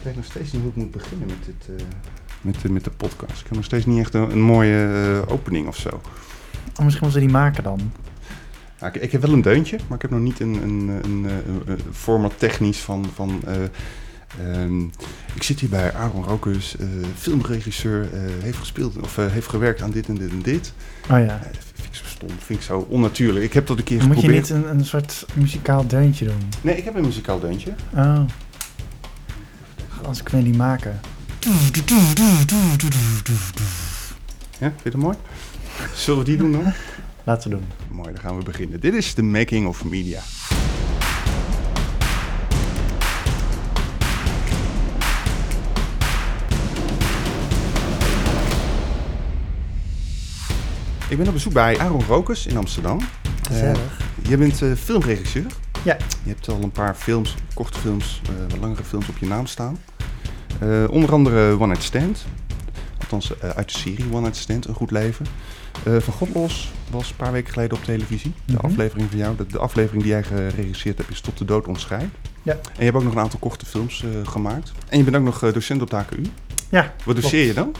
Ik weet nog steeds niet hoe ik moet beginnen met, dit, uh, met, de, met de podcast. Ik heb nog steeds niet echt een, een mooie uh, opening of zo. Oh, misschien moeten we die maken dan. Ja, ik, ik, heb wel een deuntje, maar ik heb nog niet een, een, een, een format technisch van... van uh, um, ik zit hier bij Aaron Rokus, filmregisseur, heeft gespeeld of heeft gewerkt aan dit en dit en dit. Oh ja. vind ik zo stom, vind ik zo onnatuurlijk. Ik heb dat een keer Moet geprobeerd. je niet een, een soort muzikaal deuntje doen? Nee, ik heb een muzikaal deuntje. Oh. Als ik wil die maken. Ja, vind je dat mooi? Zullen we die doen dan? Laten we doen. Mooi, dan gaan we beginnen. Dit is de Making of Media. Ik ben op bezoek bij Aaron Rokers in Amsterdam. Gezellig. Uh, je bent uh, filmregisseur. Ja. Je hebt al een paar films, korte films, uh, wat langere films op je naam staan. Uh, onder andere One Night Stand. Althans, uh, uit de serie One Night Stand, Een Goed Leven. Uh, van God Los was een paar weken geleden op televisie. De Mhm. aflevering van jou. De, de, aflevering die jij geregisseerd hebt is Tot de Dood Ontschrijdt. Ja. En je hebt ook nog een aantal korte films gemaakt. En je bent ook nog docent op de HKU. Ja. Wat doseer je dan?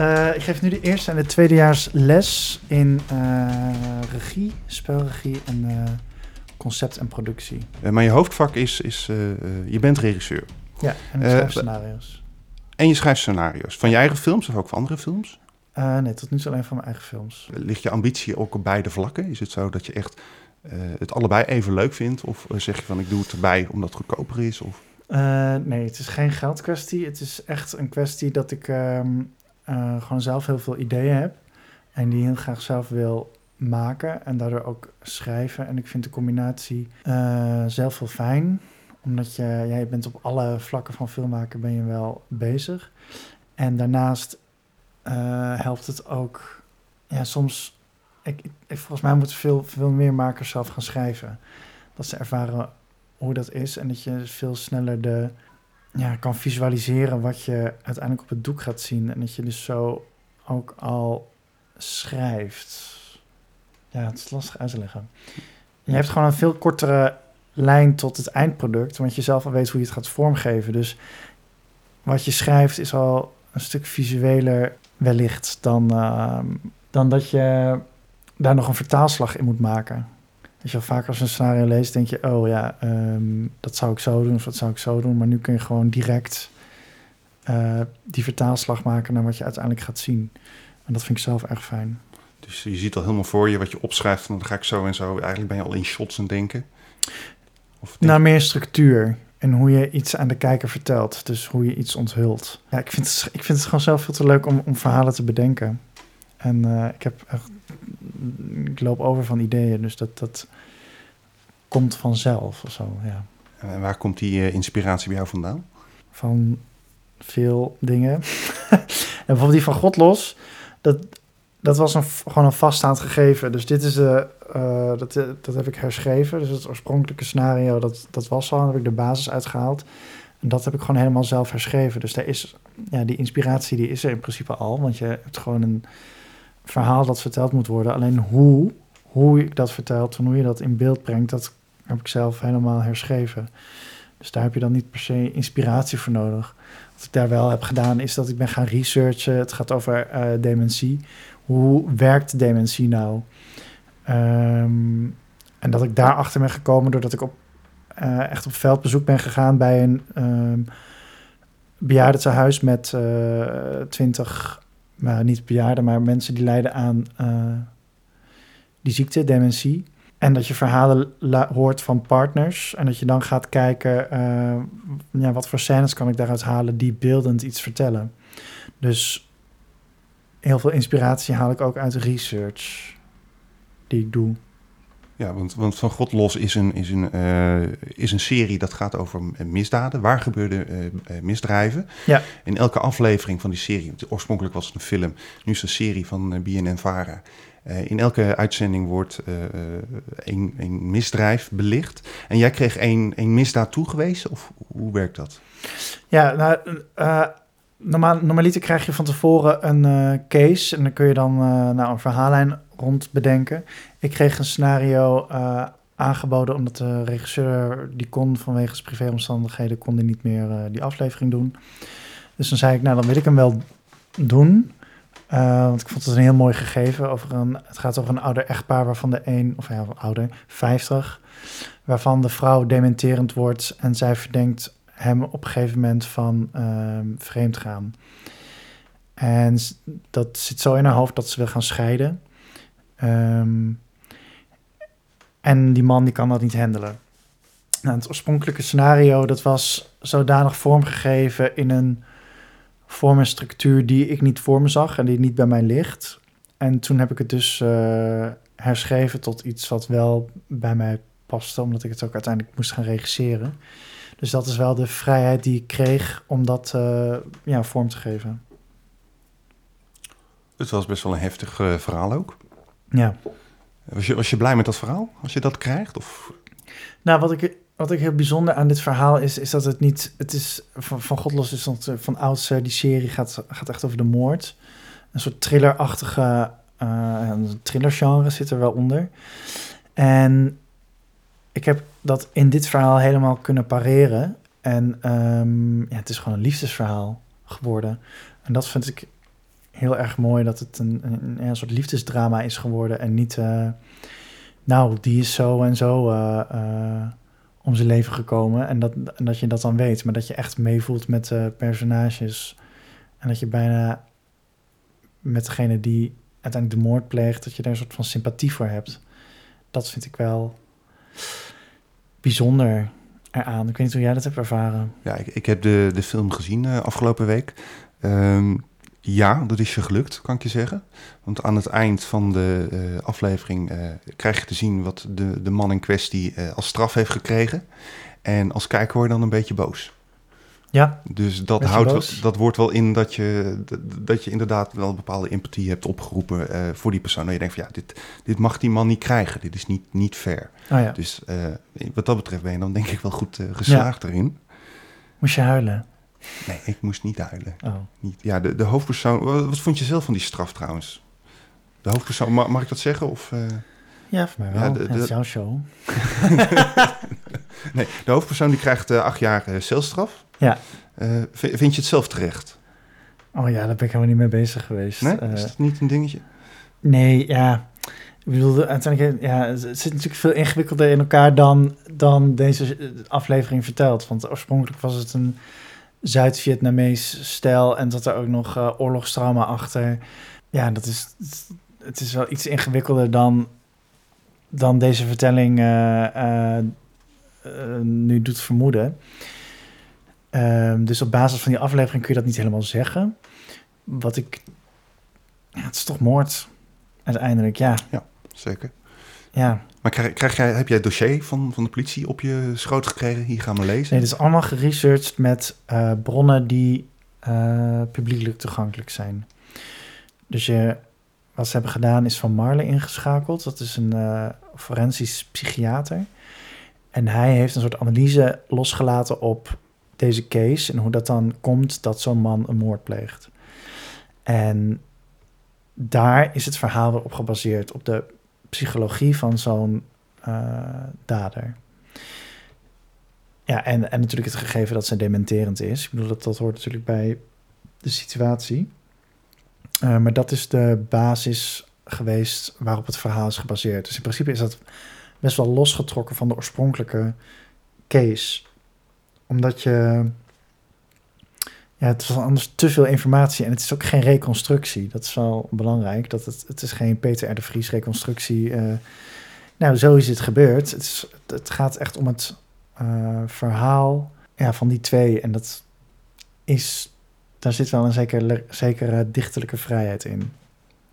Uh, ik geef nu de eerste en de tweedejaars les in uh, regie, spelregie en uh, concept en productie. maar je hoofdvak is, is je bent regisseur. Ja, en ik schrijf scenario's. En je schrijft scenario's. Van je eigen films of ook van andere films? nee, tot nu toe alleen van mijn eigen films. Ligt je ambitie ook op beide vlakken? Is het zo dat je echt het allebei even leuk vindt? Of zeg je van ik doe het erbij omdat het goedkoper is? Of? nee, het is geen geldkwestie. Het is echt een kwestie dat ik... Um, uh, gewoon zelf heel veel ideeën heb en die heel graag zelf wil maken en daardoor ook schrijven. En ik vind de combinatie zelf heel fijn, omdat je, ja, je bent op alle vlakken van filmmaken ben je wel bezig. En daarnaast uh, helpt het ook, ja, soms, ik, ik, volgens mij moeten veel, veel meer makers zelf gaan schrijven. Dat ze ervaren hoe dat is en dat je veel sneller de ja, kan visualiseren wat je uiteindelijk op het doek gaat zien. En dat je dus zo ook al schrijft. Ja, het is lastig uit te leggen. Je hebt gewoon een veel kortere lijn tot het eindproduct, want je zelf al weet hoe je het gaat vormgeven. Dus wat je schrijft is al een stuk visueler wellicht dan, uh, dan dat je daar nog een vertaalslag in moet maken. Als je vaak als een scenario leest, denk je, oh ja, um, dat zou ik zo doen of dat zou ik zo doen. Maar nu kun je gewoon direct uh, die vertaalslag maken naar wat je uiteindelijk gaat zien. En dat vind ik zelf erg fijn. Dus je ziet al helemaal voor je wat je opschrijft, dan ga ik zo en zo. Eigenlijk ben je al in shots aan denken. Of. Nou, meer structuur en hoe je iets aan de kijker vertelt. Dus hoe je iets onthult. Ja, ik vind het, ik vind het gewoon zelf veel te leuk om, om verhalen te bedenken. En uh, ik heb echt ik loop over van ideeën, dus dat, dat komt vanzelf of zo, ja. En waar komt die uh, inspiratie bij jou vandaan? Van veel dingen. en bijvoorbeeld die van God los, dat, dat was een, gewoon een vaststaand gegeven. Dus dit is de, uh, dat, dat heb ik herschreven. Dus het oorspronkelijke scenario, dat, dat was al, daar heb ik de basis uitgehaald. En dat heb ik gewoon helemaal zelf herschreven. Dus daar is, ja, die inspiratie die is er in principe al, want je hebt gewoon een verhaal dat verteld moet worden. Alleen hoe, hoe ik dat vertelt en hoe je dat in beeld brengt, dat heb ik zelf helemaal herschreven. Dus daar heb je dan niet per se inspiratie voor nodig. Wat ik daar wel heb gedaan, is dat ik ben gaan researchen. Het gaat over uh, dementie. Hoe werkt dementie nou? Um, en dat ik daarachter ben gekomen doordat ik op, uh, echt op veldbezoek ben gegaan bij een um, bejaardentehuis met uh, twintig maar niet bejaarden, maar mensen die lijden aan uh, die ziekte, dementie. En dat je verhalen hoort van partners en dat je dan gaat kijken, ja, wat voor scènes kan ik daaruit halen die beeldend iets vertellen. Dus heel veel inspiratie haal ik ook uit research die ik doe. Ja, want, want Van God Los is een, is, een, uh, is een serie dat gaat over misdaden, waar gebeurde uh, misdrijven. Ja. In elke aflevering van die serie, oorspronkelijk was het een film, nu is het een serie van BNN Vara. in elke uitzending wordt een, een misdrijf belicht. En jij kreeg een misdaad toegewezen, of hoe werkt dat? Ja, nou, normaal, normaliter krijg je van tevoren een uh, case en dan kun je dan uh, nou, een verhaallijn rond bedenken. Ik kreeg een scenario uh, aangeboden, omdat de regisseur die kon vanwege privéomstandigheden kon die niet meer eh, die aflevering doen. Dus dan zei ik, nou dan wil ik hem wel doen. Want ik vond het een heel mooi gegeven. Over een, het gaat over een ouder echtpaar waarvan de een, of ja, ouder, 50, waarvan de vrouw dementerend wordt en zij verdenkt hem op een gegeven moment van uh, vreemd gaan. En dat zit zo in haar hoofd dat ze wil gaan scheiden. Um, en die man die kan dat niet handelen. Nou, het oorspronkelijke scenario dat was zodanig vormgegeven in een vorm en structuur die ik niet voor me zag en die niet bij mij ligt. En toen heb ik het dus uh, herschreven tot iets wat wel bij mij paste, omdat ik het ook uiteindelijk moest gaan regisseren. Dus dat is wel de vrijheid die ik kreeg om dat uh, ja, vorm te geven. Het was best wel een heftig uh, verhaal ook. Ja. Was je, was je blij met dat verhaal, als je dat krijgt? Of? Nou, wat ik, wat ik heel bijzonder aan dit verhaal is, is dat het niet... Het is van, van Godlos is dat van oudsher, die serie gaat, gaat echt over de moord. Een soort thrillerachtige... Uh, een thrillergenre zit er wel onder. En ik heb dat in dit verhaal helemaal kunnen pareren. En um, ja, het is gewoon een liefdesverhaal geworden. En dat vind ik heel erg mooi dat het een, een, een soort liefdesdrama is geworden en niet, uh, nou, die is zo en zo uh, uh, om zijn leven gekomen en dat, en dat je dat dan weet, maar dat je echt meevoelt met personages en dat je bijna met degene die uiteindelijk de moord pleegt, dat je daar een soort van sympathie voor hebt. Dat vind ik wel bijzonder eraan. Ik weet niet hoe jij dat hebt ervaren. Ja, ik, ik heb de, de film gezien afgelopen week. Um, ja, dat is je gelukt, kan ik je zeggen. Want aan het eind van de uh, aflevering uh, krijg je te zien wat de, de man in kwestie als straf heeft gekregen. En als kijker word je dan een beetje boos. Ja. Dus dat, houdt, dat wordt wel in dat je, dat je inderdaad wel een bepaalde empathie hebt opgeroepen voor die persoon. En je denkt van ja, dit, dit mag die man niet krijgen. Dit is niet, niet fair. Oh ja. Dus wat dat betreft ben je dan denk ik wel goed geslaagd ja. erin. Moest je huilen? Nee, ik moest niet huilen. Oh. Niet, ja, de, de hoofdpersoon... Wat vond je zelf van die straf trouwens? De hoofdpersoon, mag, mag ik dat zeggen? Of. Ja, voor mij wel. Ja, de, de, het is jouw show. nee, de hoofdpersoon die krijgt acht jaar celstraf. Ja. vind, vind je het zelf terecht? Oh ja, daar ben ik helemaal niet mee bezig geweest. Nee? is dat niet een dingetje? Nee, ja. Ik bedoel, uiteindelijk, ja, het zit natuurlijk veel ingewikkelder in elkaar dan, dan deze aflevering vertelt. Want oorspronkelijk was het een Zuid-Vietnamees stijl en dat er ook nog uh, oorlogstrauma achter. Ja, dat is, het is wel iets ingewikkelder dan, dan deze vertelling uh, nu doet vermoeden. Ehm, dus op basis van die aflevering kun je dat niet helemaal zeggen. Wat ik. Ja, het is toch moord. Uiteindelijk, ja. Ja, zeker. Ja. Maar krijg, krijg jij, heb jij het dossier van, van de politie op je schoot gekregen? Hier gaan we lezen. Nee, het is allemaal geresearched met uh, bronnen die uh, publiekelijk toegankelijk zijn. Dus je, wat ze hebben gedaan is van Marley ingeschakeld. Dat is een uh, forensisch psychiater. En hij heeft een soort analyse losgelaten op deze case en hoe dat dan komt dat zo'n man een moord pleegt. En daar is het verhaal weer op gebaseerd, op de psychologie van zo'n uh, dader. Ja, en, en natuurlijk het gegeven dat ze dementerend is. Ik bedoel, dat, dat hoort natuurlijk bij de situatie. Uh, maar dat is de basis geweest waarop het verhaal is gebaseerd. Dus in principe is dat best wel losgetrokken van de oorspronkelijke case. Omdat je... Ja, het was anders te veel informatie en het is ook geen reconstructie. Dat is wel belangrijk. Dat het, het is geen Peter R. de Vries reconstructie. Uh, nou, zo is het gebeurd. Het, is, het gaat echt om het uh, verhaal ja, van die twee. En dat is, daar zit wel een zekere, zekere dichterlijke vrijheid in.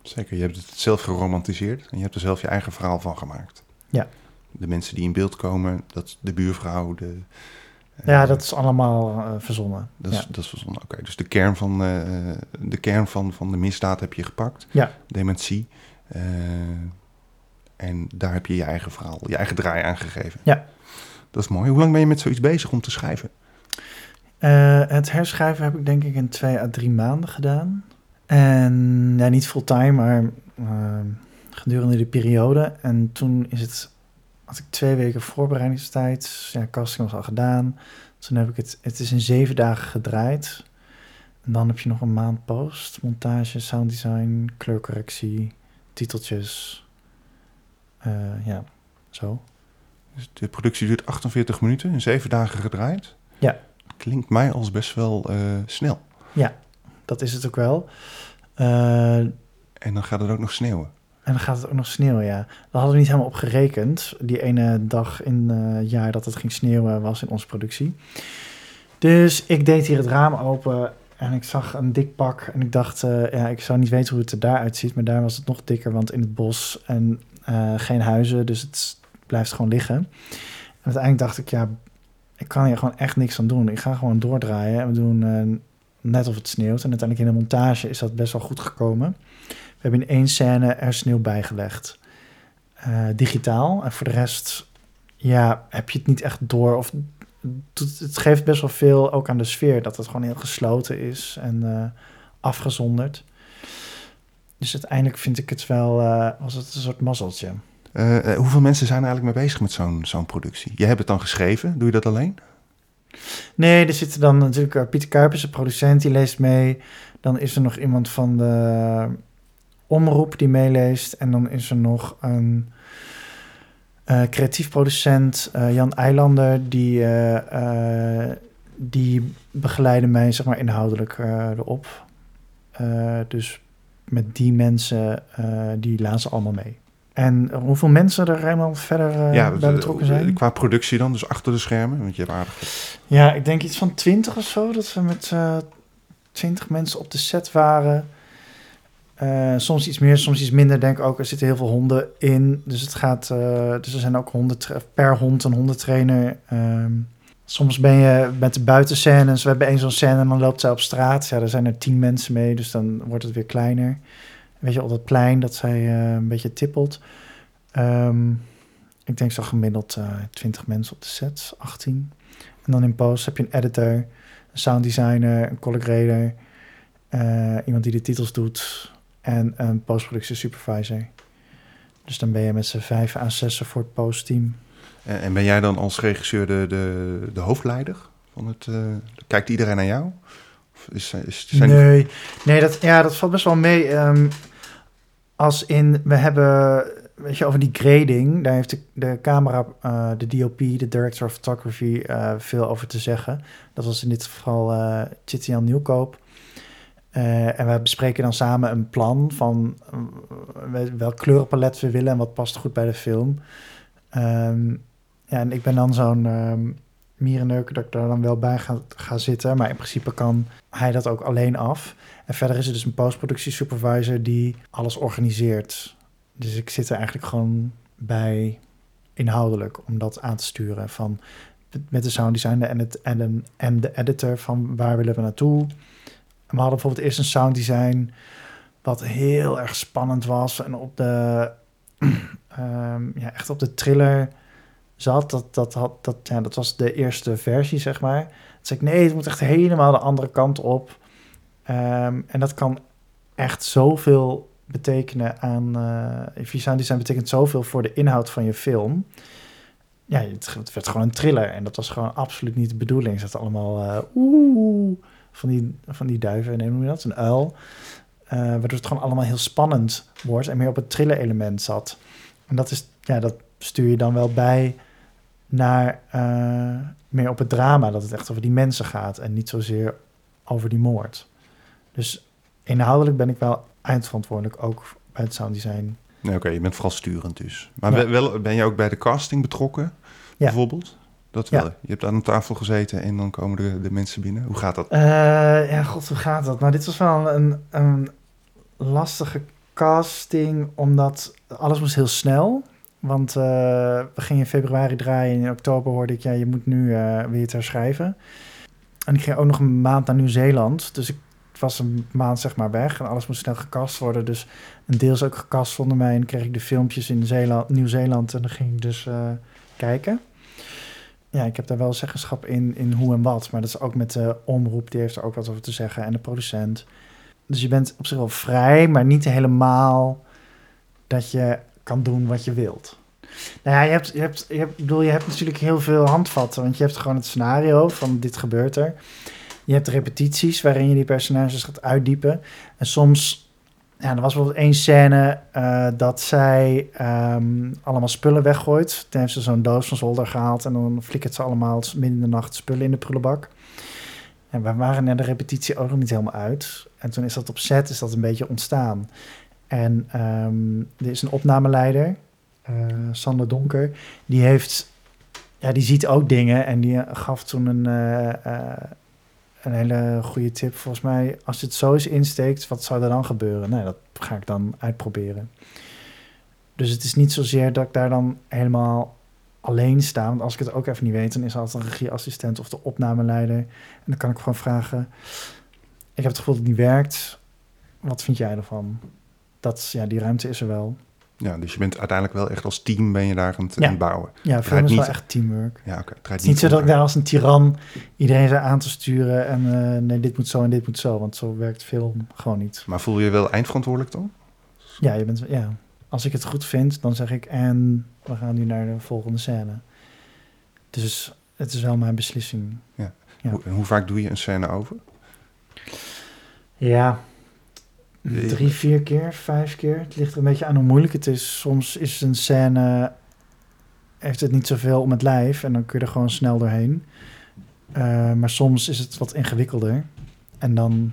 Zeker, je hebt het zelf geromantiseerd en je hebt er zelf je eigen verhaal van gemaakt. Ja. De mensen die in beeld komen, dat de buurvrouw, de, ja, dat is allemaal uh, verzonnen. Dat is, ja. dat is verzonnen, oké. Okay. Dus de kern, van, uh, de kern van, van de misdaad heb je gepakt. Ja. Dementie. Uh, en daar heb je je eigen verhaal, je eigen draai aan gegeven. Ja. Dat is mooi. Hoe lang ben je met zoiets bezig om te schrijven? het herschrijven heb ik denk ik in twee à drie maanden gedaan. En ja, niet fulltime, maar gedurende de periode. En toen is het had ik twee weken voorbereidingstijd. Ja, casting was al gedaan. Toen heb ik het, het is in zeven dagen gedraaid. En dan heb je nog een maand post, montage, sounddesign, kleurcorrectie, titeltjes. Eh, ja, zo. Dus de productie duurt 48 minuten, in zeven dagen gedraaid. Ja. Klinkt mij als best wel eh, snel. Ja, dat is het ook wel. Uh, en dan gaat het ook nog sneeuwen. En dan gaat het ook nog sneeuwen, ja. Daar hadden we niet helemaal op gerekend. Die ene dag in het jaar dat het ging sneeuwen was in onze productie. Dus ik deed hier het raam open en ik zag een dik pak. En ik dacht, uh, ja, ik zou niet weten hoe het er daar uitziet. Maar daar was het nog dikker, want in het bos en uh, geen huizen. Dus het blijft gewoon liggen. En uiteindelijk dacht ik, ja, ik kan hier gewoon echt niks aan doen. Ik ga gewoon doordraaien. En we doen net of het sneeuwt. En uiteindelijk in de montage is dat best wel goed gekomen. We hebben in één scène er sneeuw bijgelegd. digitaal. En voor de rest, ja, heb je het niet echt door. Of het geeft best wel veel ook aan de sfeer. Dat het gewoon heel gesloten is en uh, afgezonderd. Dus uiteindelijk vind ik het wel, uh, was het een soort mazzeltje. Uh, hoeveel mensen zijn er eigenlijk mee bezig met zo'n zo'n productie? Je hebt het dan geschreven, doe je dat alleen? Nee, er zitten dan natuurlijk Pieter Kuipers, de producent, die leest mee. Dan is er nog iemand van de omroep die meeleest. En dan is er nog een uh, creatief producent uh, Jan Eilander, die, uh, die begeleidde mij zeg maar, inhoudelijk erop. dus met die mensen, die lazen allemaal mee. En hoeveel mensen er helemaal verder ja, bij betrokken zijn? Qua productie dan, dus achter de schermen, want je hebt aardig... Ja, ik denk iets van twintig of zo, dat we met twintig mensen op de set waren... Uh, soms iets meer, soms iets minder. Denk ook, er zitten heel veel honden in. Dus het gaat. Uh, dus er zijn ook honden per hond een hondentrainer. Um, soms ben je met de buitenscènes. We hebben één zo'n scène en dan loopt zij op straat. Ja, daar zijn er tien mensen mee, dus dan wordt het weer kleiner. Weet je, op dat plein dat zij uh, een beetje tippelt. Um, ik denk zo gemiddeld 20 mensen op de set, 18. En dan in post heb je een editor, een sounddesigner, een color grader. iemand die de titels doet, en een postproductie supervisor. Dus dan ben je met z'n vijf à zes voor het postteam. En ben jij dan als regisseur de, de, de hoofdleider van het? Uh, kijkt iedereen naar jou? Of is, is, zijn nee, nee dat, ja, dat valt best wel mee. Um, als in, we hebben, weet je, over die grading, daar heeft de, de camera, uh, de DOP, de Director of Photography, uh, veel over te zeggen. Dat was in dit geval Titian Nieuwkoop. Uh, en we bespreken dan samen een plan van uh, welk kleurenpalet we willen en wat past goed bij de film. Um, ja, en ik ben dan zo'n um, dat ik daar dan wel bij ga, ga, zitten. Maar in principe kan hij dat ook alleen af. En verder is er dus een postproductie supervisor die alles organiseert. Dus ik zit er eigenlijk gewoon bij inhoudelijk om dat aan te sturen. Van met de sound designer en, het, en, en de editor van waar willen we naartoe we hadden bijvoorbeeld eerst een sound design wat heel erg spannend was en op de um, ja, echt op de thriller zat. Dat, dat, had, dat, ja, dat was de eerste versie, zeg maar. Toen zei ik, nee, het moet echt helemaal de andere kant op. Um, en dat kan echt zoveel betekenen aan... Uh, sound design betekent zoveel voor de inhoud van je film. Ja, het, het, werd gewoon een thriller. En dat was gewoon absoluut niet de bedoeling. Ze allemaal... Uh, oeh, van die, van die duiven, nee, noem je dat? Een uil. Uh, waardoor het gewoon allemaal heel spannend wordt en meer op het thriller element zat. En dat, is, ja, dat stuur je dan wel bij naar uh, meer op het drama, dat het echt over die mensen gaat en niet zozeer over die moord. Dus inhoudelijk ben ik wel eindverantwoordelijk, ook bij het sounddesign. Nee, Oké, je bent vooral sturend dus. Maar ja. wel, ben je ook bij de casting betrokken, ja. bijvoorbeeld? Dat wel. Je hebt aan een tafel gezeten en dan komen de, de mensen binnen. Hoe gaat dat? Uh, ja, god, hoe gaat dat? Nou, dit was wel een, een lastige casting, omdat alles moest heel snel. Want uh, we gingen in februari draaien en in oktober hoorde ik, ja, je moet nu uh, weer het herschrijven. En ik ging ook nog een maand naar Nieuw-Zeeland. Dus ik was een maand zeg maar weg en alles moest snel gecast worden. Dus een deel is ook gecast zonder mij en kreeg ik de filmpjes in Nieuw-Zeeland en dan ging ik dus kijken ja, ik heb daar wel zeggenschap in, in hoe en wat. Maar dat is ook met de omroep, die heeft er ook wat over te zeggen. En de producent. Dus je bent op zich wel vrij, maar niet helemaal dat je kan doen wat je wilt. Nou ja, je hebt, je hebt, je bedoel, je hebt natuurlijk heel veel handvatten. Want je hebt gewoon het scenario van dit gebeurt er. Je hebt repetities waarin je die personages gaat uitdiepen. En soms, ja, er was bijvoorbeeld één scène eh, dat zij ehm, allemaal spullen weggooit. Toen heeft ze zo'n doos van zolder gehaald en dan flikkert ze allemaal midden in de nacht spullen in de prullenbak. En we waren na de repetitie ook nog niet helemaal uit. En toen is dat op set is dat een beetje ontstaan. En ehm, er is een opnameleider, uh, Sander Donker, die heeft, ja, die ziet ook dingen en die gaf toen een, uh, een hele goede tip. Volgens mij, als het zo is insteekt, wat zou er dan gebeuren? Nou, dat ga ik dan uitproberen. Dus het is niet zozeer dat ik daar dan helemaal alleen sta. Want als ik het ook even niet weet, dan is altijd een regieassistent of de opnameleider. En dan kan ik gewoon vragen: Ik heb het gevoel dat het niet werkt. Wat vind jij ervan? Dat, ja, die ruimte is er wel. Ja, dus je bent uiteindelijk wel echt als team ben je daar aan het, ja. bouwen. Ja, film is niet... wel echt teamwork. Ja, oké. Het is niet zo dat ik daar als een tiran iedereen zou aan te sturen en uh, nee, dit moet zo en dit moet zo, want zo werkt film gewoon niet. Maar voel je je wel eindverantwoordelijk dan? Ja, je bent, ja, als ik het goed vind, dan zeg ik en we gaan nu naar de volgende scène. Dus het is wel mijn beslissing. Ja. ja. Hoe, en hoe vaak doe je een scène over? Ja, Drie, vier keer, vijf keer. Het ligt er een beetje aan hoe moeilijk het is. Soms is een scène... heeft het niet zoveel om het lijf... en dan kun je er gewoon snel doorheen. Uh, maar soms is het wat ingewikkelder. En dan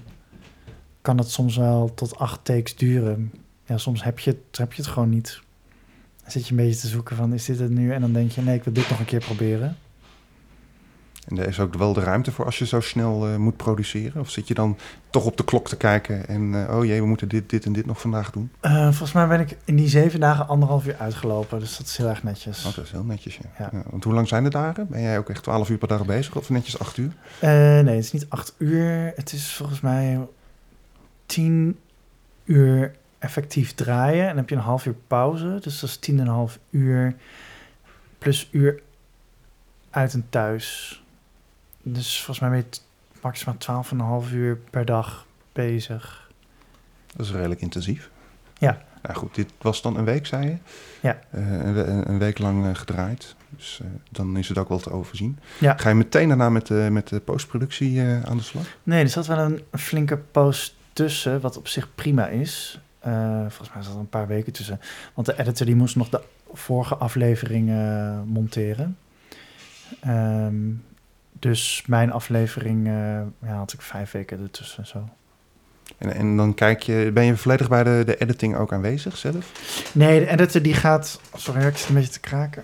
kan het soms wel tot acht takes duren. Ja, soms heb je het, je het gewoon niet. Dan zit je een beetje te zoeken van, is dit het nu? En dan denk je, nee, ik wil dit nog een keer proberen. En er is ook wel de ruimte voor als je zo snel uh, moet produceren? Of zit je dan toch op de klok te kijken en uh, oh jee, we moeten dit, dit en dit nog vandaag doen? Uh, volgens mij ben ik in die zeven dagen anderhalf uur uitgelopen, dus dat is heel erg netjes. Oh, dat is heel netjes, ja. ja. ja. Want hoe lang zijn de dagen? Ben jij ook echt twaalf uur per dag bezig of netjes acht uur? nee, het is niet acht uur. Het is volgens mij tien uur effectief draaien en dan heb je een half uur pauze. Dus dat is tien en een half uur plus uur uit en thuis. Dus volgens mij ben je maximaal 12,5 uur per dag bezig. Dat is redelijk intensief. Ja. Nou goed, dit was dan een week, zei je? Ja. Uh, een, een, week lang uh, gedraaid. Dus uh, dan is het ook wel te overzien. Ja. Ga je meteen daarna met, met de postproductie aan de slag? Nee, er zat wel een flinke post tussen, wat op zich prima is. volgens mij zat er een paar weken tussen. Want de editor die moest nog de vorige aflevering monteren. Um, dus mijn aflevering uh, ja, had ik vijf weken ertussen zo. En, en dan kijk je, ben je volledig bij de, de editing ook aanwezig zelf? Nee, de editor die gaat. Sorry, ik zit een beetje te kraken.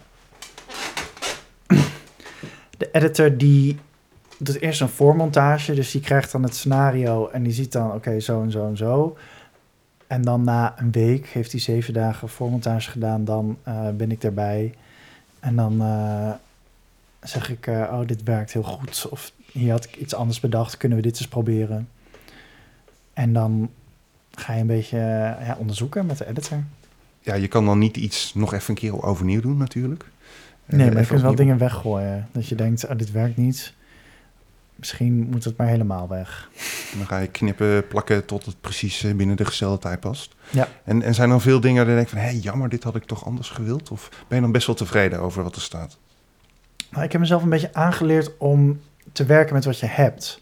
De editor die doet eerst een voormontage, dus die krijgt dan het scenario en die ziet dan, oké, zo en zo en zo. En dan na een week heeft hij zeven dagen voormontage gedaan, dan uh, ben ik erbij. En dan uh, zeg ik, uh, oh, dit werkt heel goed. Of hier had ik iets anders bedacht, kunnen we dit eens proberen? En dan ga je een beetje uh, ja, onderzoeken met de editor. Ja, je kan dan niet iets nog even een keer overnieuw doen natuurlijk. Nee, uh, maar je kunt wel dingen weggooien. Dat je denkt, oh, dit werkt niet. Misschien moet het maar helemaal weg. dan ga je knippen, plakken tot het precies binnen de gestelde tijd past. Ja. En, en zijn dan veel dingen waar je denkt van... hé, hey, jammer, dit had ik toch anders gewild? Of ben je dan best wel tevreden over wat er staat? Ik heb mezelf een beetje aangeleerd om te werken met wat je hebt.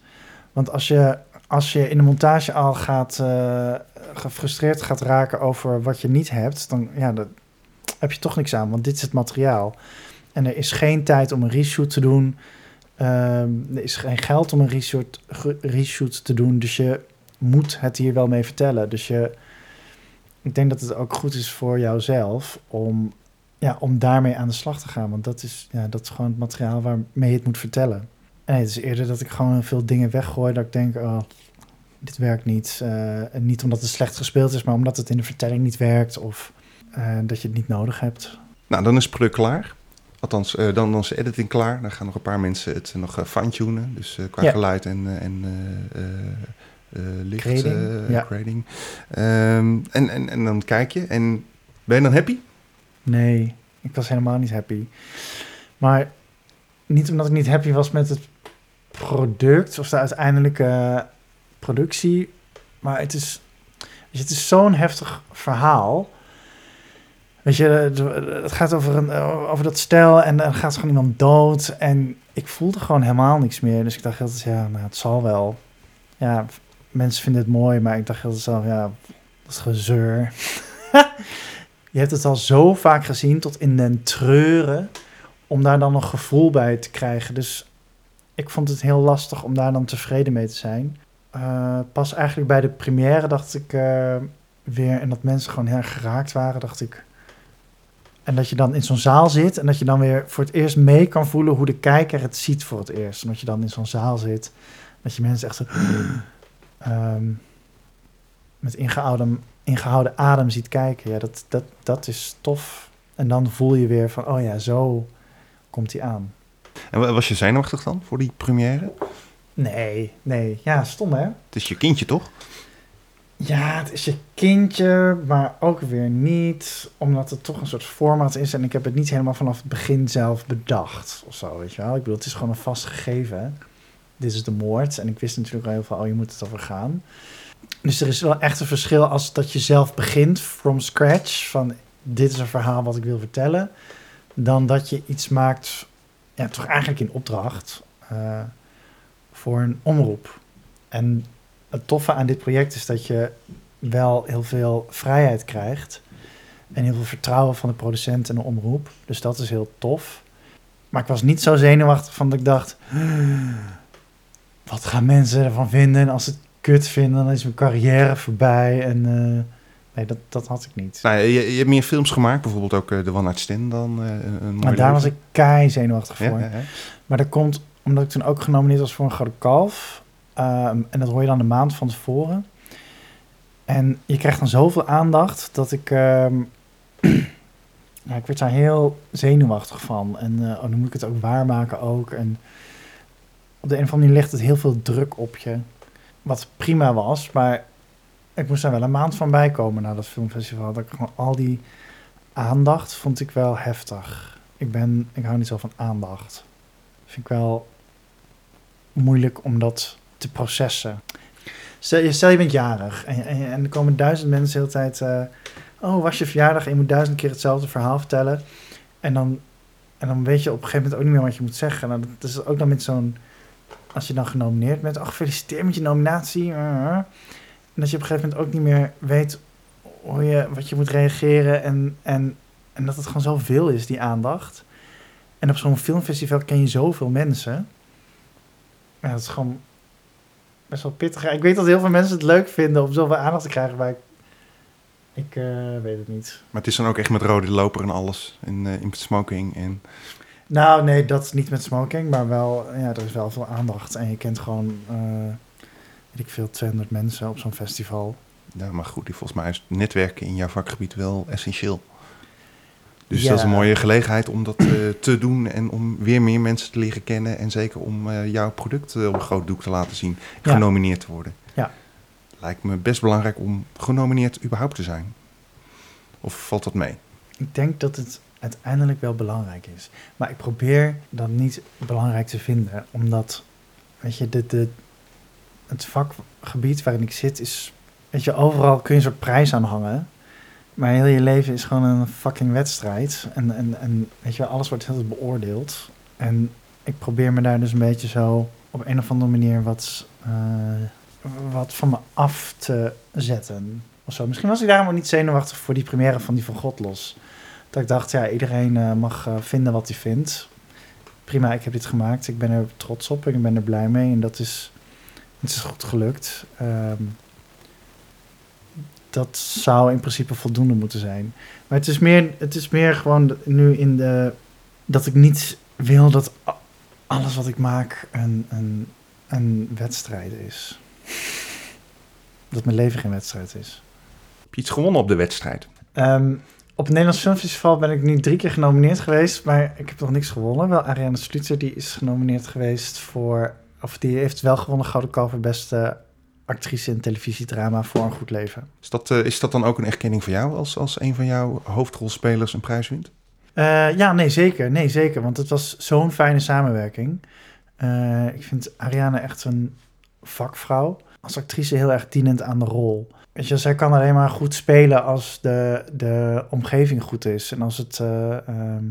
Want als je, als je in de montage al gaat uh, gefrustreerd gaat raken over wat je niet hebt, dan ja, dat, heb je toch niks aan, want dit is het materiaal. En er is geen tijd om een reshoot te doen. Uh, er is geen geld om een reshoot, reshoot te doen. Dus je moet het hier wel mee vertellen. Dus je, ik denk dat het ook goed is voor jouzelf om ja, om daarmee aan de slag te gaan. Want dat is, ja, dat is gewoon het materiaal waarmee je het moet vertellen. En het is eerder dat ik gewoon veel dingen weggooi. Dat ik denk, oh, dit werkt niet. Uh, niet omdat het slecht gespeeld is, maar omdat het in de vertelling niet werkt. Of uh, dat je het niet nodig hebt. Nou, dan is het product klaar. Althans, uh, dan, dan is de editing klaar. Dan gaan nog een paar mensen het nog fine-tunen. Dus qua ja. geluid en, en licht, grading. Ja. grading. Um, en, en, en dan kijk je en ben je dan happy? Nee, ik was helemaal niet happy. Maar niet omdat ik niet happy was met het product of de uiteindelijke productie. Maar het is, het is zo'n heftig verhaal. Weet je, het- gaat over, een, over dat stel en dan gaat gewoon iemand dood. En ik voelde gewoon helemaal niks meer. Dus ik dacht altijd, ja, nou, het zal wel. Ja, mensen vinden het mooi, maar ik dacht altijd zelf, ja, dat is gezeur. je hebt het al zo vaak gezien, tot in den treuren, om daar dan nog gevoel bij te krijgen. Dus ik vond het heel lastig om daar dan tevreden mee te zijn. Eh, pas eigenlijk bij de première dacht ik eh, weer, en dat mensen gewoon heel erg geraakt waren, dacht ik. En dat je dan in zo'n zaal zit en dat je dan weer voor het eerst mee kan voelen hoe de kijker het ziet voor het eerst. En dat je dan in zo'n zaal zit, dat je mensen echt zo, ehm, met ingehouden, ingehouden adem ziet kijken. Ja, dat, dat, dat is tof. En dan voel je weer van, oh ja, zo komt hij aan. En wa- was je zenuwachtig dan voor die première? Nee, nee. Ja, stom hè? Het is je kindje toch? Ja, het is je kindje, maar ook weer niet. Omdat het toch een soort format is. En ik heb het niet helemaal vanaf het begin zelf bedacht. Of zo, weet je wel. Ik bedoel, het is gewoon een vast gegeven. Dit is de moord. En ik wist natuurlijk al heel veel, oh, je moet het over gaan. Dus er is wel echt een verschil als dat je zelf begint from scratch. Van, dit is een verhaal wat ik wil vertellen. Dan dat je iets maakt, ja, toch eigenlijk in opdracht. eh, voor een omroep. En het toffe aan dit project is dat je wel heel veel vrijheid krijgt. En heel veel vertrouwen van de producent en de omroep. Dus dat is heel tof. Maar ik was niet zo zenuwachtig van dat ik dacht... Wat gaan mensen ervan vinden? En als het kut vinden, dan is mijn carrière voorbij. En eh, nee, dat, dat had ik niet. Nou, je, je hebt meer films gemaakt, bijvoorbeeld ook eh, The One Night Stand dan. eh, een maar daar was ik kei zenuwachtig voor. ja, ja. Maar dat komt omdat ik toen ook genomineerd was voor een Gouden Kalf. Ehm, en dat hoor je dan een maand van tevoren. En je krijgt dan zoveel aandacht dat ik... ehm, ja, ik werd daar heel zenuwachtig van. En eh, oh, dan moet ik het ook waarmaken ook. En op de een of andere manier ligt het heel veel druk op je. Wat prima was, maar ik moest daar wel een maand van bijkomen na dat filmfestival. Dat ik gewoon al die aandacht vond ik wel heftig. Ik, ben, ik hou niet zo van aandacht. Vind ik wel moeilijk om dat te processen. Stel je, stel je bent jarig en, en, er komen duizend mensen de hele tijd... eh, oh, was je verjaardag en je moet duizend keer hetzelfde verhaal vertellen. En dan, en dan weet je op een gegeven moment ook niet meer wat je moet zeggen. Nou, dat is ook dan met zo'n... Als je dan genomineerd bent, ach, gefeliciteerd met je nominatie. eh, eh. En dat je op een gegeven moment ook niet meer weet hoe je, wat je moet reageren. En, en, en dat het gewoon zoveel is, die aandacht. En op zo'n filmfestival ken je zoveel mensen. Ja, dat is gewoon best wel pittig. Ik weet dat heel veel mensen het leuk vinden om zoveel aandacht te krijgen, maar ik, ik eh, weet het niet. Maar het is dan ook echt met rode loper en alles. Eh, in smoking. En... Nou, nee, dat is niet met smoking, maar wel, ja, er is wel veel aandacht. En je kent gewoon, eh, weet ik veel, 200 mensen op zo'n festival. Ja, maar goed, volgens mij is netwerken in jouw vakgebied wel essentieel. Dus Ja. dat is een mooie gelegenheid om dat eh, te doen en om weer meer mensen te leren kennen. En zeker om eh, jouw product op een groot doek te laten zien, Ja. genomineerd te worden. Ja. Lijkt me best belangrijk om genomineerd überhaupt te zijn. Of valt dat mee? Ik denk dat het uiteindelijk wel belangrijk is. Maar ik probeer dat niet belangrijk te vinden, omdat, weet je, de, de, het vakgebied waarin ik zit is, weet je, overal kun je een soort prijs aan hangen. Maar heel je leven is gewoon een fucking wedstrijd. En, en, en weet je, alles wordt heel beoordeeld. En ik probeer me daar dus een beetje zo op een of andere manier wat, eh, wat van me af te zetten. Of zo. Misschien was ik daarom ook niet zenuwachtig voor die première van die van God los. Dat ik dacht, ja, iedereen eh, mag eh, vinden wat hij vindt. Prima, ik heb dit gemaakt. Ik ben er trots op en ik ben er blij mee. En dat is, het is goed gelukt. Ehm, dat zou in principe voldoende moeten zijn. Maar het is meer, het is meer gewoon nu in de... Dat ik niet wil dat alles wat ik maak een, een, een wedstrijd is. Dat mijn leven geen wedstrijd is. Heb je iets gewonnen op de wedstrijd? Ehm, op het Nederlands Filmfestival ben ik nu drie keer genomineerd geweest, maar ik heb nog niks gewonnen. Wel Ariane Sluter, die is genomineerd geweest voor, of die heeft wel gewonnen Gouden Kalf voor beste actrice in televisiedrama voor een goed leven. Is dat, eh, is dat dan ook een erkenning voor jou als, als een van jouw hoofdrolspelers een prijs wint? Eh, ja, nee, zeker. Nee, zeker. Want het was zo'n fijne samenwerking. Eh, ik vind Ariane echt een vakvrouw. als actrice heel erg dienend aan de rol. Weet je, zij kan alleen maar goed spelen als de, de omgeving goed is. En als, het, eh, ehm,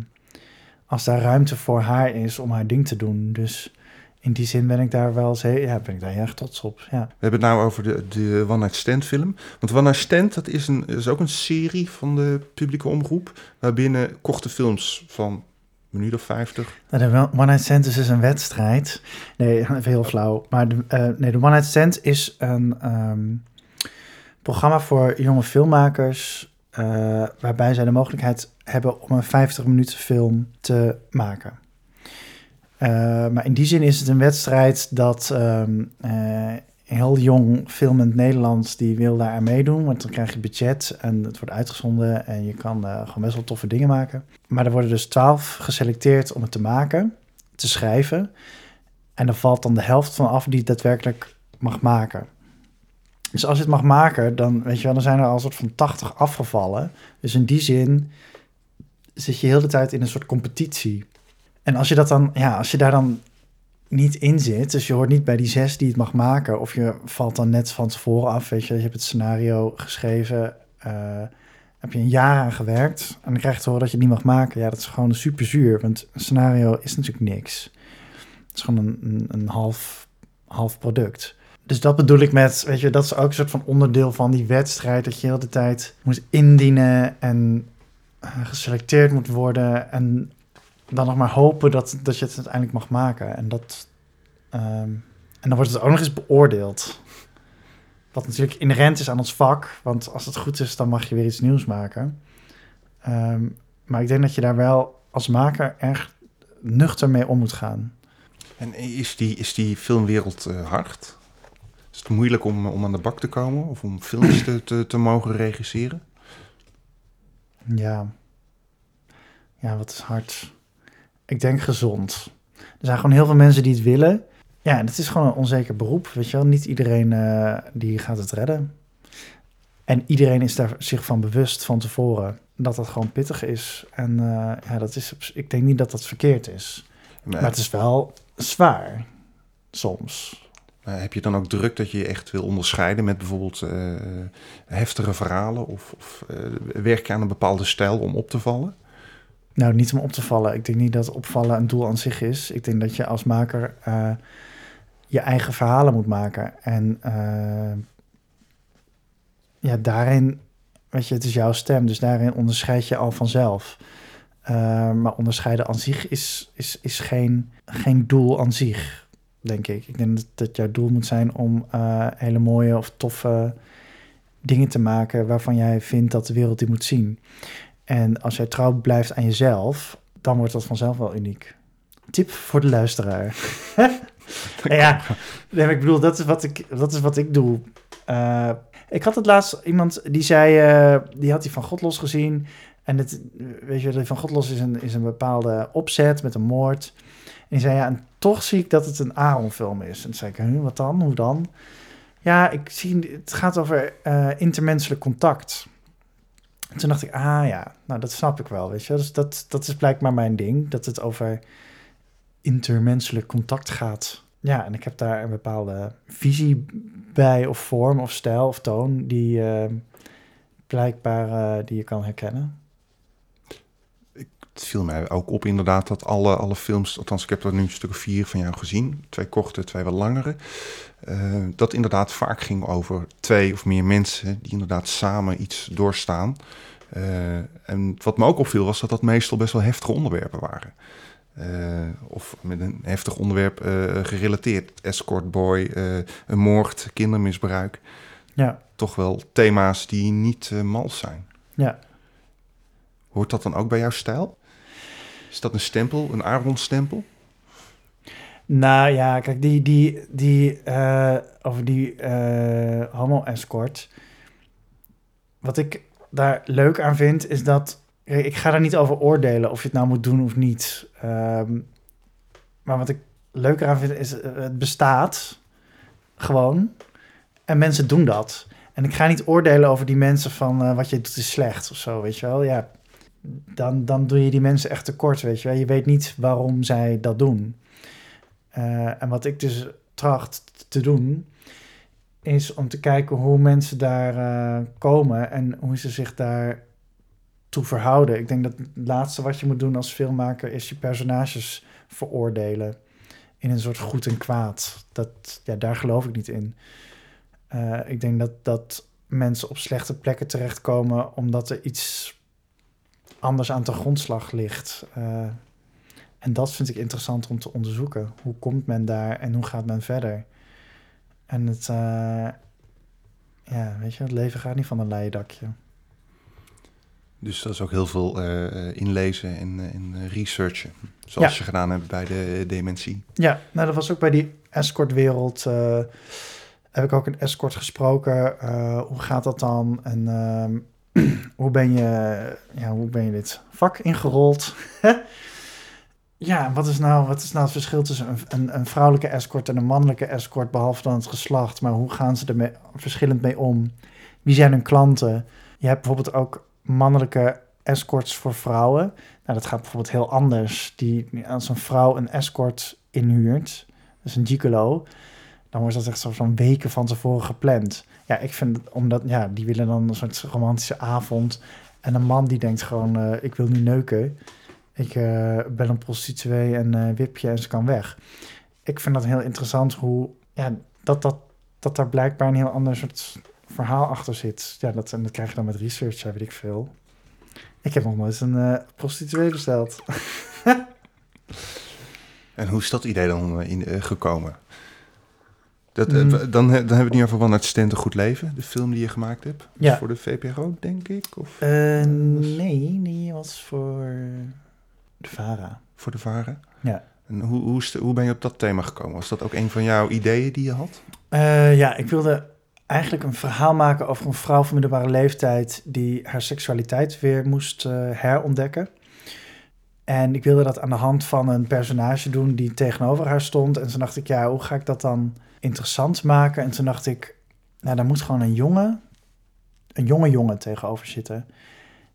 als daar ruimte voor haar is om haar ding te doen. Dus in die zin ben ik daar wel heel, ja, ben ik daar heel erg trots op. Ja. We hebben het nou over de, de One Night Stand film. Want One Night Stand, dat is, een, is ook een serie van de publieke omroep. Waarbinnen korte films van een minuut of 50. Nou, de One Night Stand is dus een wedstrijd. Nee, even heel flauw. Maar de, eh, nee, de One Night Stand is een ehm, programma voor jonge filmmakers... eh, waarbij zij de mogelijkheid hebben om een 50 minuten film te maken. Eh, maar in die zin is het een wedstrijd dat ehm, eh, heel jong filmend Nederland die wil daar aan meedoen. Want dan krijg je budget en het wordt uitgezonden en je kan gewoon best wel toffe dingen maken. Maar er worden dus twaalf geselecteerd om het te maken, te schrijven. En er valt dan de helft van af die het daadwerkelijk mag maken. Dus als je het mag maken, dan, weet je wel, dan zijn er al een soort van 80 afgevallen. Dus in die zin zit je heel de tijd in een soort competitie. En als je dat dan, ja, als je daar dan niet in zit, dus je hoort niet bij die zes die het mag maken, of je valt dan net van tevoren af, weet je, je hebt het scenario geschreven, eh, heb je een jaar aan gewerkt, en dan krijg je te horen dat je het niet mag maken. Ja, dat is gewoon super zuur, want een scenario is natuurlijk niks. Het is gewoon een, een, een half, half product. Dus dat bedoel ik met, weet je, dat is ook een soort van onderdeel van die wedstrijd, dat je heel de tijd moet indienen en eh, geselecteerd moet worden en dan nog maar hopen dat, dat je het uiteindelijk mag maken. En, dat, ehm, en dan wordt het ook nog eens beoordeeld. Wat natuurlijk inherent is aan ons vak. Want als het goed is, dan mag je weer iets nieuws maken. Ehm, maar ik denk dat je daar wel als maker erg nuchter mee om moet gaan. En is die, is die filmwereld eh, hard? Is het moeilijk om, om aan de bak te komen of om films te, te, te mogen regisseren? Ja. Ja, wat is hard? Ik denk gezond. Er zijn gewoon heel veel mensen die het willen. Ja, en het is gewoon een onzeker beroep, weet je wel. Niet iedereen eh, die gaat het redden. En iedereen is daar zich van bewust van tevoren dat dat gewoon pittig is. En eh, ja, dat is, ik denk niet dat dat verkeerd is. Maar het is wel zwaar, soms. Maar heb je dan ook druk dat je je echt wil onderscheiden met bijvoorbeeld eh, heftige verhalen? Of, of eh, werk je aan een bepaalde stijl om op te vallen? Nou, niet om op te vallen. Ik denk niet dat opvallen een doel aan zich is. Ik denk dat je als maker eh, je eigen verhalen moet maken. En eh, ja, daarin, weet je, het is jouw stem. Dus daarin onderscheid je al vanzelf. Eh, maar onderscheiden aan zich is, is, is geen, geen doel aan zich, denk ik. Ik denk dat, dat jouw doel moet zijn om eh, hele mooie of toffe dingen te maken... waarvan jij vindt dat de wereld die moet zien. En als jij trouw blijft aan jezelf, dan wordt dat vanzelf wel uniek. Tip voor de luisteraar. ja, ik bedoel, dat is wat ik, dat is wat ik doe. Eh, ik had het laatst iemand die zei, eh, die had die van God los gezien. En het, weet je, die van God los is een, is een bepaalde opzet met een moord. En die zei, ja, toch zie ik dat het een Aaron-film is. En toen zei ik, wat dan? Hoe dan? Ja, ik zie, het gaat over eh, intermenselijk contact. En toen dacht ik, ah ja, nou dat snap ik wel, weet je. Dus dat, dat is blijkbaar mijn ding, dat het over intermenselijk contact gaat. Ja, en ik heb daar een bepaalde visie bij, of vorm, of stijl, of toon, die eh, blijkbaar eh, die je kan herkennen. Het viel mij ook op inderdaad dat alle, alle films, althans ik heb er nu een stuk of vier van jou gezien, twee korte, twee wat langere, eh, dat inderdaad vaak ging over twee of meer mensen die inderdaad samen iets doorstaan. Eh, en wat me ook opviel was dat dat meestal best wel heftige onderwerpen waren. Eh, of met een heftig onderwerp gerelateerd. Escort boy, een moord, kindermisbruik. Ja, Toch wel thema's die niet mals zijn. ja. Hoort dat dan ook bij jouw stijl? Is dat een stempel, een Aaron-stempel? Nou ja, kijk, die, die, die, eh, over die eh, homo-escort. Wat ik daar leuk aan vind, is dat... ik ga daar niet over oordelen of je het nou moet doen of niet. Ehm, maar wat ik leuker aan vind, is eh, het bestaat gewoon. En mensen doen dat. En ik ga niet oordelen over die mensen van wat je doet is slecht of zo, weet je wel. Ja, dan, dan doe je die mensen echt tekort, weet je. Je weet niet waarom zij dat doen. Eh, en wat ik dus tracht te doen, is om te kijken hoe mensen daar eh, komen en hoe ze zich daar toe verhouden. Ik denk dat het laatste wat je moet doen als filmmaker is je personages veroordelen in een soort goed en kwaad. Dat, ja, daar geloof ik niet in. Eh, ik denk dat, dat mensen op slechte plekken terechtkomen omdat er iets anders aan de grondslag ligt. Uh, en dat vind ik interessant om te onderzoeken. Hoe komt men daar en hoe gaat men verder? En het, uh, ja, weet je, het leven gaat niet van een leien dakje. Dus dat is ook heel veel uh, inlezen en, en researchen, zoals je gedaan hebt bij de dementie. Ja, nou dat was ook bij die escortwereld. Heb ik ook een escort gesproken. hoe gaat dat dan? En ehm, hoe, ben je, ja, hoe ben je dit vak ingerold? Ja, wat is nou, wat is nou het verschil tussen een, een, een, vrouwelijke escort en een mannelijke escort, behalve dan het geslacht? Maar hoe gaan ze er verschillend mee om? Wie zijn hun klanten? Je hebt bijvoorbeeld ook mannelijke escorts voor vrouwen. Nou, dat gaat bijvoorbeeld heel anders. Die, als een vrouw een escort inhuurt, dus een gigolo, dan wordt dat echt zo van weken van tevoren gepland. Ja, ik vind, omdat, ja, die willen dan een soort romantische avond. En een man die denkt gewoon, uh, ik wil nu neuken. Ik uh, ben een prostituee en uh, wipje en ze kan weg. Ik vind dat heel interessant hoe, ja, dat, dat, dat daar blijkbaar een heel ander soort verhaal achter zit. Ja, dat, en dat krijg je dan met research, ja, weet ik veel. Ik heb nog nooit een prostituee besteld. en hoe is dat idee dan in, gekomen? Dat, mm. dan, dan hebben we het nu over One Night Goed Leven, de film die je gemaakt hebt. Ja. Voor de VPRO, denk ik? Of, nee, die was voor de VARA. Voor de VARA? Ja. En hoe, hoe, hoe ben je op dat thema gekomen? Was dat ook een van jouw ideeën die je had? Uh, ja, ik wilde eigenlijk een verhaal maken over een vrouw van middelbare leeftijd die haar seksualiteit weer moest uh, herontdekken. En ik wilde dat aan de hand van een personage doen die tegenover haar stond. En toen dacht ik, ja, hoe ga ik dat dan interessant maken? En toen dacht ik, nou, daar moet gewoon een jongen, een jonge jongen tegenover zitten.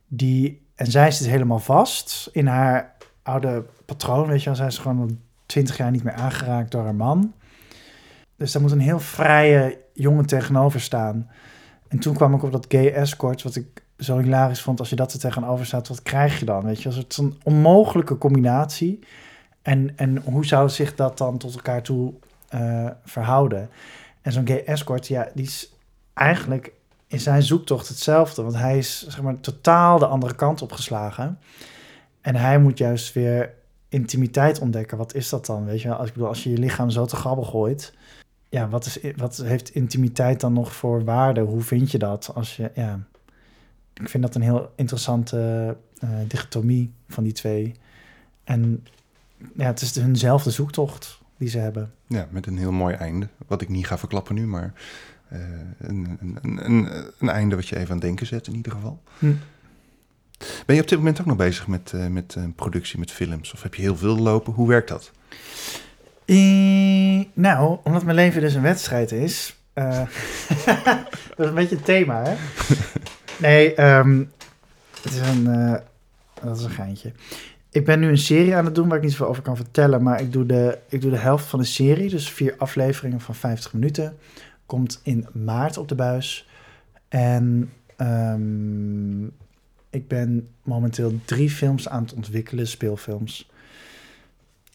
Die, en zij zit helemaal vast in haar oude patroon, weet je wel. Zij is gewoon twintig jaar niet meer aangeraakt door haar man. Dus daar moet een heel vrije jongen tegenover staan. En toen kwam ik op dat gay escort, wat ik zo hilarisch vond. Als je dat er tegenover staat, wat krijg je dan? Weet je, als het een onmogelijke combinatie. En, en hoe zou zich dat dan tot elkaar toe uh, verhouden? En zo'n gay escort, ja, die is eigenlijk in zijn zoektocht hetzelfde. Want hij is, zeg maar, totaal de andere kant opgeslagen. En hij moet juist weer intimiteit ontdekken. Wat is dat dan? Weet je, als ik bedoel, als je je lichaam zo te grabbel gooit, ja, wat, is, wat heeft intimiteit dan nog voor waarde? Hoe vind je dat? Als je, ja, ik vind dat een heel interessante uh, dichotomie van die twee. En ja, het is hunzelfde zoektocht die ze hebben. Ja, met een heel mooi einde. Wat ik niet ga verklappen nu, maar uh, een, een, een, een, einde wat je even aan het denken zet in ieder geval. Hm. Ben je op dit moment ook nog bezig met, uh, met uh, productie, met films? Of heb je heel veel lopen? Hoe werkt dat? Nou, omdat mijn leven dus een wedstrijd is. dat is een beetje het thema, hè? Nee, um, het is een, dat is een geintje. Ik ben nu een serie aan het doen waar ik niet zoveel over kan vertellen. Maar ik doe, de, ik doe de helft van de serie, dus vier afleveringen van 50 minuten. Komt in maart op de buis. En um, ik ben momenteel drie films aan het ontwikkelen, speelfilms.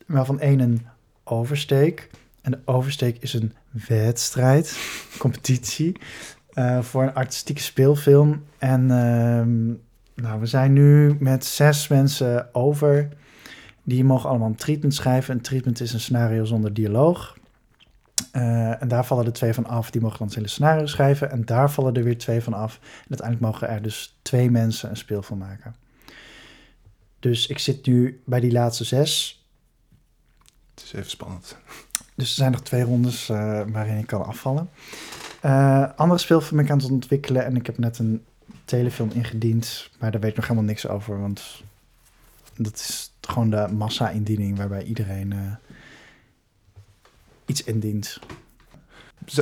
Waarvan één een oversteek. En de oversteek is een wedstrijd, competitie, uh, voor een artistieke speelfilm. En uh, nou, we zijn nu met zes mensen over. Die mogen allemaal een treatment schrijven. Een treatment is een scenario zonder dialoog. Uh, en daar vallen er twee van af. Die mogen dan het hele scenario schrijven. En daar vallen er weer twee van af. En uiteindelijk mogen er dus twee mensen een speelfilm maken. Dus ik zit nu bij die laatste zes. Het is even spannend. Dus er zijn nog twee rondes uh, waarin ik kan afvallen. Uh, andere speelfilm ben ik aan het ontwikkelen. En ik heb net een telefilm ingediend. Maar daar weet ik nog helemaal niks over. Want dat is gewoon de massa-indiening waarbij iedereen iets indient.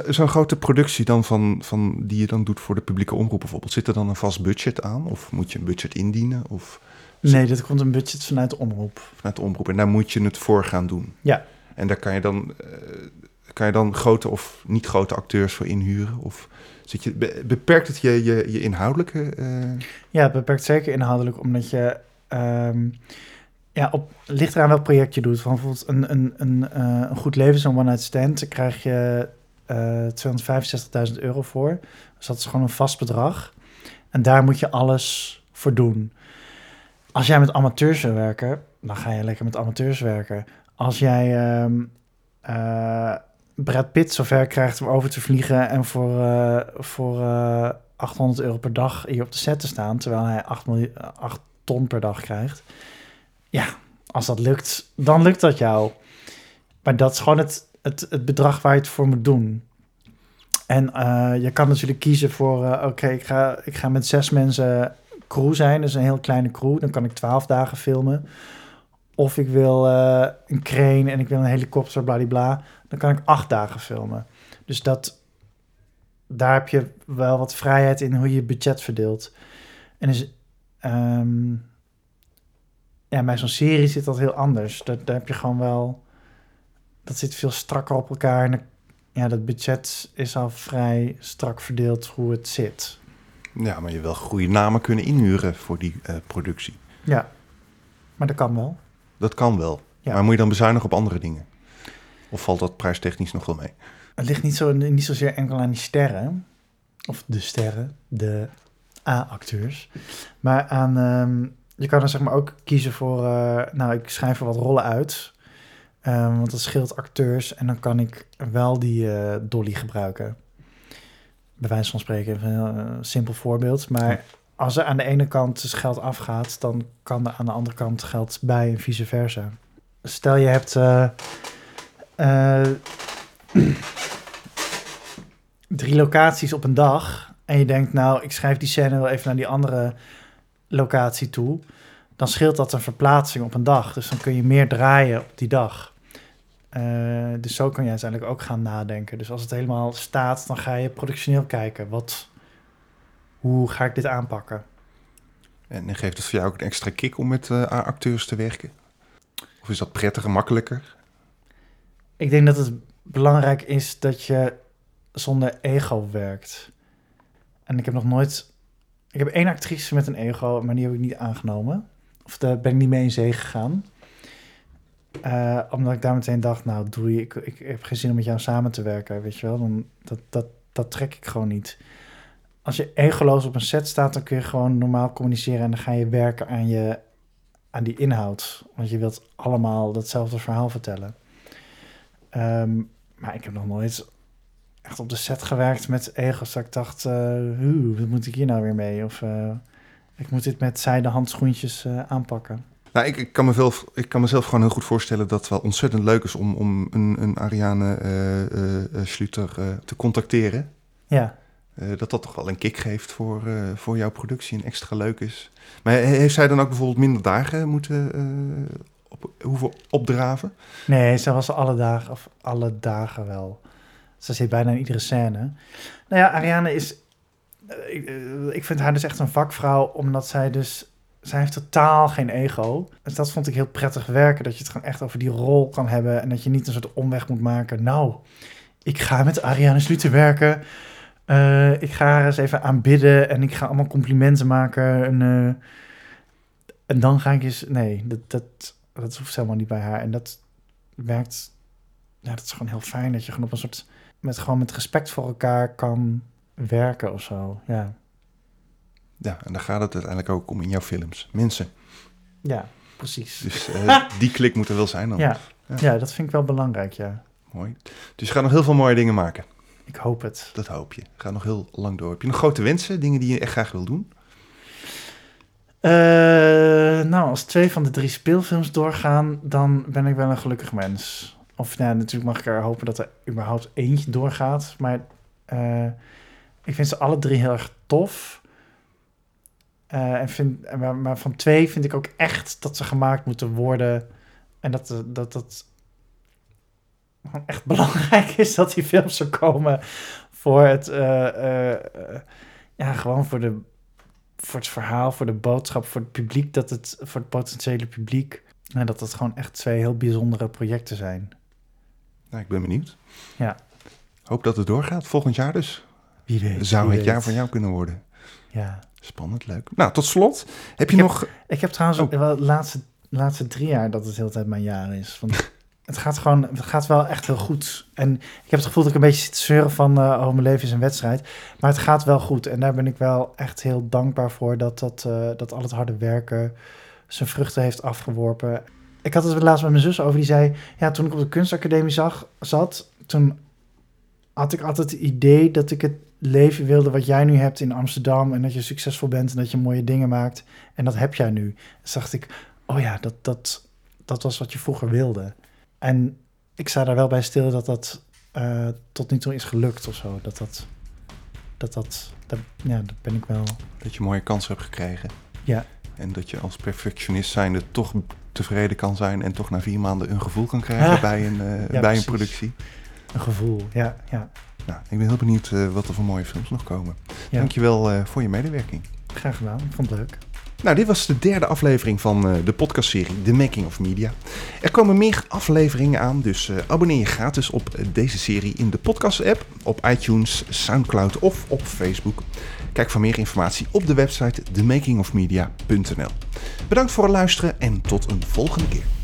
Zo'n grote productie dan van, van, die je dan doet voor de publieke omroep bijvoorbeeld, zit er dan een vast budget aan? Of moet je een budget indienen? Of... Nee, dat komt een budget vanuit de omroep. Vanuit de omroep. En daar moet je het voor gaan doen. Ja. En daar kan je dan, uh, kan je dan grote of niet grote acteurs voor inhuren? Of zit je, be- beperkt het je, je, je inhoudelijke... eh, Ja, het beperkt zeker inhoudelijk, omdat je... ehm, ja, op, ligt eraan welk project je doet. Van bijvoorbeeld een, een, een, eh, een goed leven, zo'n one-night stand, krijg je eh 265.000 euro voor. Dus dat is gewoon een vast bedrag. En daar moet je alles voor doen. Als jij met amateurs wil werken, dan ga je lekker met amateurs werken. Als jij ehm eh, Brad Pitt zover krijgt om over te vliegen en voor, eh, voor eh, 800 euro per dag hier op de set te staan, terwijl hij 8, miljoen, 8 ton per dag krijgt. Ja, als dat lukt, dan lukt dat jou. Maar dat is gewoon het, het, het bedrag waar je het voor moet doen. En eh, je kan natuurlijk kiezen voor, eh, oké, ik, ga, ik ga met zes mensen crew zijn, dus een heel kleine crew. Dan kan ik twaalf dagen filmen. Of ik wil eh, een crane en ik wil een helikopter, bladibla. Dan kan ik acht dagen filmen. Dus dat, daar heb je wel wat vrijheid in hoe je je budget verdeelt. En dus, ehm, ja, bij zo'n serie zit dat heel anders. Daar, daar heb je gewoon wel, dat zit veel strakker op elkaar. En ja, dat budget is al vrij strak verdeeld hoe het zit. ja, maar je wil goede namen kunnen inhuren voor die eh, productie. Ja, maar dat kan wel. Dat kan wel. Ja. Maar moet je dan bezuinigen op andere dingen? Of valt dat prijstechnisch nog wel mee? Het ligt niet, zo, niet zozeer enkel aan die sterren, of de sterren, de A-acteurs, maar aan, ehm, je kan er zeg maar ook kiezen voor, eh, nou ik schrijf er wat rollen uit, Ehm, want dat scheelt acteurs en dan kan ik wel die eh, dolly gebruiken. Bij wijze van spreken, een heel, eh, simpel voorbeeld, maar als er aan de ene kant dus geld afgaat, dan kan er aan de andere kant geld bij en vice versa. Stel je hebt eh, eh, drie locaties op een dag en je denkt, nou, ik schrijf die scène wel even naar die andere locatie toe, dan scheelt dat een verplaatsing op een dag. Dus dan kun je meer draaien op die dag. Eh, dus zo kan je uiteindelijk ook gaan nadenken. Dus als het helemaal staat, dan ga je productioneel kijken. Wat, hoe ga ik dit aanpakken? En geeft het voor jou ook een extra kick om met eh, A-acteurs te werken? Of is dat prettiger, makkelijker? Ik denk dat het belangrijk is dat je zonder ego werkt. En ik heb nog nooit... Ik heb één actrice met een ego, maar die heb ik niet aangenomen. Of daar ben ik niet mee in zee gegaan. Eh, omdat ik daar meteen dacht, nou doei, ik, ik heb geen zin om met jou samen te werken, weet je wel. Dan, dat, dat, dat trek ik gewoon niet. Als je egoloos op een set staat, dan kun je gewoon normaal communiceren... en dan ga je werken aan, je, aan die inhoud. Want je wilt allemaal datzelfde verhaal vertellen. Ehm, maar ik heb nog nooit echt op de set gewerkt met ego's. Dat ik dacht, "Oeh, wat moet ik hier nou weer mee? Of eh, ik moet dit met zijde handschoentjes eh, aanpakken. Nou, ik, ik, kan mezelf, ik kan mezelf gewoon heel goed voorstellen dat het wel ontzettend leuk is om, om een, een Ariane Schluter te contacteren. Ja, dat dat toch wel een kick geeft voor, eh, voor jouw productie en extra leuk is. Maar he- heeft zij dan ook bijvoorbeeld minder dagen moeten eh, op, hoeven opdraven? nee, ze was alle dagen, of alle dagen wel. Ze zit bijna in iedere scène. Nou ja, Ariane is... eh, ik, eh, ik vind haar dus echt een vakvrouw, omdat zij dus... Zij heeft totaal geen ego. Dus dat vond ik heel prettig werken. Dat je het gewoon echt over die rol kan hebben. En dat je niet een soort omweg moet maken. Nou, ik ga met Ariane Sluter werken. Eh, ik ga haar eens even aanbidden. En ik ga allemaal complimenten maken. En, eh, en dan ga ik eens... Nee, dat, dat, dat hoeft helemaal niet bij haar. En dat werkt... Ja, dat is gewoon heel fijn. Dat je gewoon op een soort... Met, gewoon met respect voor elkaar kan werken of zo. Ja, Ja, en daar gaat het uiteindelijk ook om in jouw films. Mensen. ja precies. Dus eh, die klik moet er wel zijn dan. Ja. Ja. ja, dat vind ik wel belangrijk, ja. Mooi. Dus je gaat nog heel veel mooie dingen maken. Ik hoop het. Dat hoop je. Gaat nog heel lang door. Heb je nog grote wensen? Dingen die je echt graag wil doen? Eh, nou, als twee van de drie speelfilms doorgaan, dan ben ik wel een gelukkig mens. Of nou, natuurlijk mag ik er hopen dat er überhaupt eentje doorgaat. Maar eh, ik vind ze alle drie heel erg tof. Eh, en vind, maar, maar van twee vind ik ook echt dat ze gemaakt moeten worden. En dat dat, dat, echt belangrijk is dat die films er komen voor het, eh, eh, eh, ja, gewoon voor de voor het verhaal, voor de boodschap, voor het publiek, dat het voor het potentiële publiek, en dat het gewoon echt twee heel bijzondere projecten zijn. Nou, ik ben benieuwd. Ja. Hoop dat het doorgaat. Volgend jaar dus. Wie weet. Zou wie het jaar van jou kunnen worden. Ja. Spannend, leuk. Nou, tot slot. Heb je Ik heb- nog... Ik heb trouwens Oh. wel de laatste, laatste drie jaar dat het de hele tijd mijn jaar is. Want het gaat gewoon, het gaat wel echt heel goed. En ik heb het gevoel dat ik een beetje zit te zeuren van, eh, oh, mijn leven is een wedstrijd. Maar het gaat wel goed. En daar ben ik wel echt heel dankbaar voor dat, dat, eh, dat al het harde werken zijn vruchten heeft afgeworpen. Ik had het laatst met mijn zus over. Die zei, ja, toen ik op de kunstacademie zat, toen had ik altijd het idee dat ik het leven wilde wat jij nu hebt in Amsterdam. En dat je succesvol bent en dat je mooie dingen maakt. En dat heb jij nu. Dus dacht ik, oh ja, dat, dat, dat was wat je vroeger wilde. En ik sta daar wel bij stil dat dat eh, tot nu toe is gelukt of zo. Dat dat, dat, dat, dat ja, dat ben ik wel. Dat je mooie kansen hebt gekregen. Ja. En dat je als perfectionist zijnde toch tevreden kan zijn... en toch na vier maanden een gevoel kan krijgen Ah. bij, een, eh, bij precies. een productie. Een gevoel, ja, ja. Nou, ik ben heel benieuwd eh, wat er voor mooie films nog komen. ja. Dankjewel voor je medewerking. Graag gedaan, ik vond het leuk. Nou, dit was de derde aflevering van eh, de podcastserie The Making of Media. Er komen meer afleveringen aan, dus eh, abonneer je gratis op eh, deze serie in de podcast-app, op iTunes, Soundcloud of op Facebook. Kijk voor meer informatie op de website themakingofmedia.nl. Bedankt voor het luisteren en tot een volgende keer.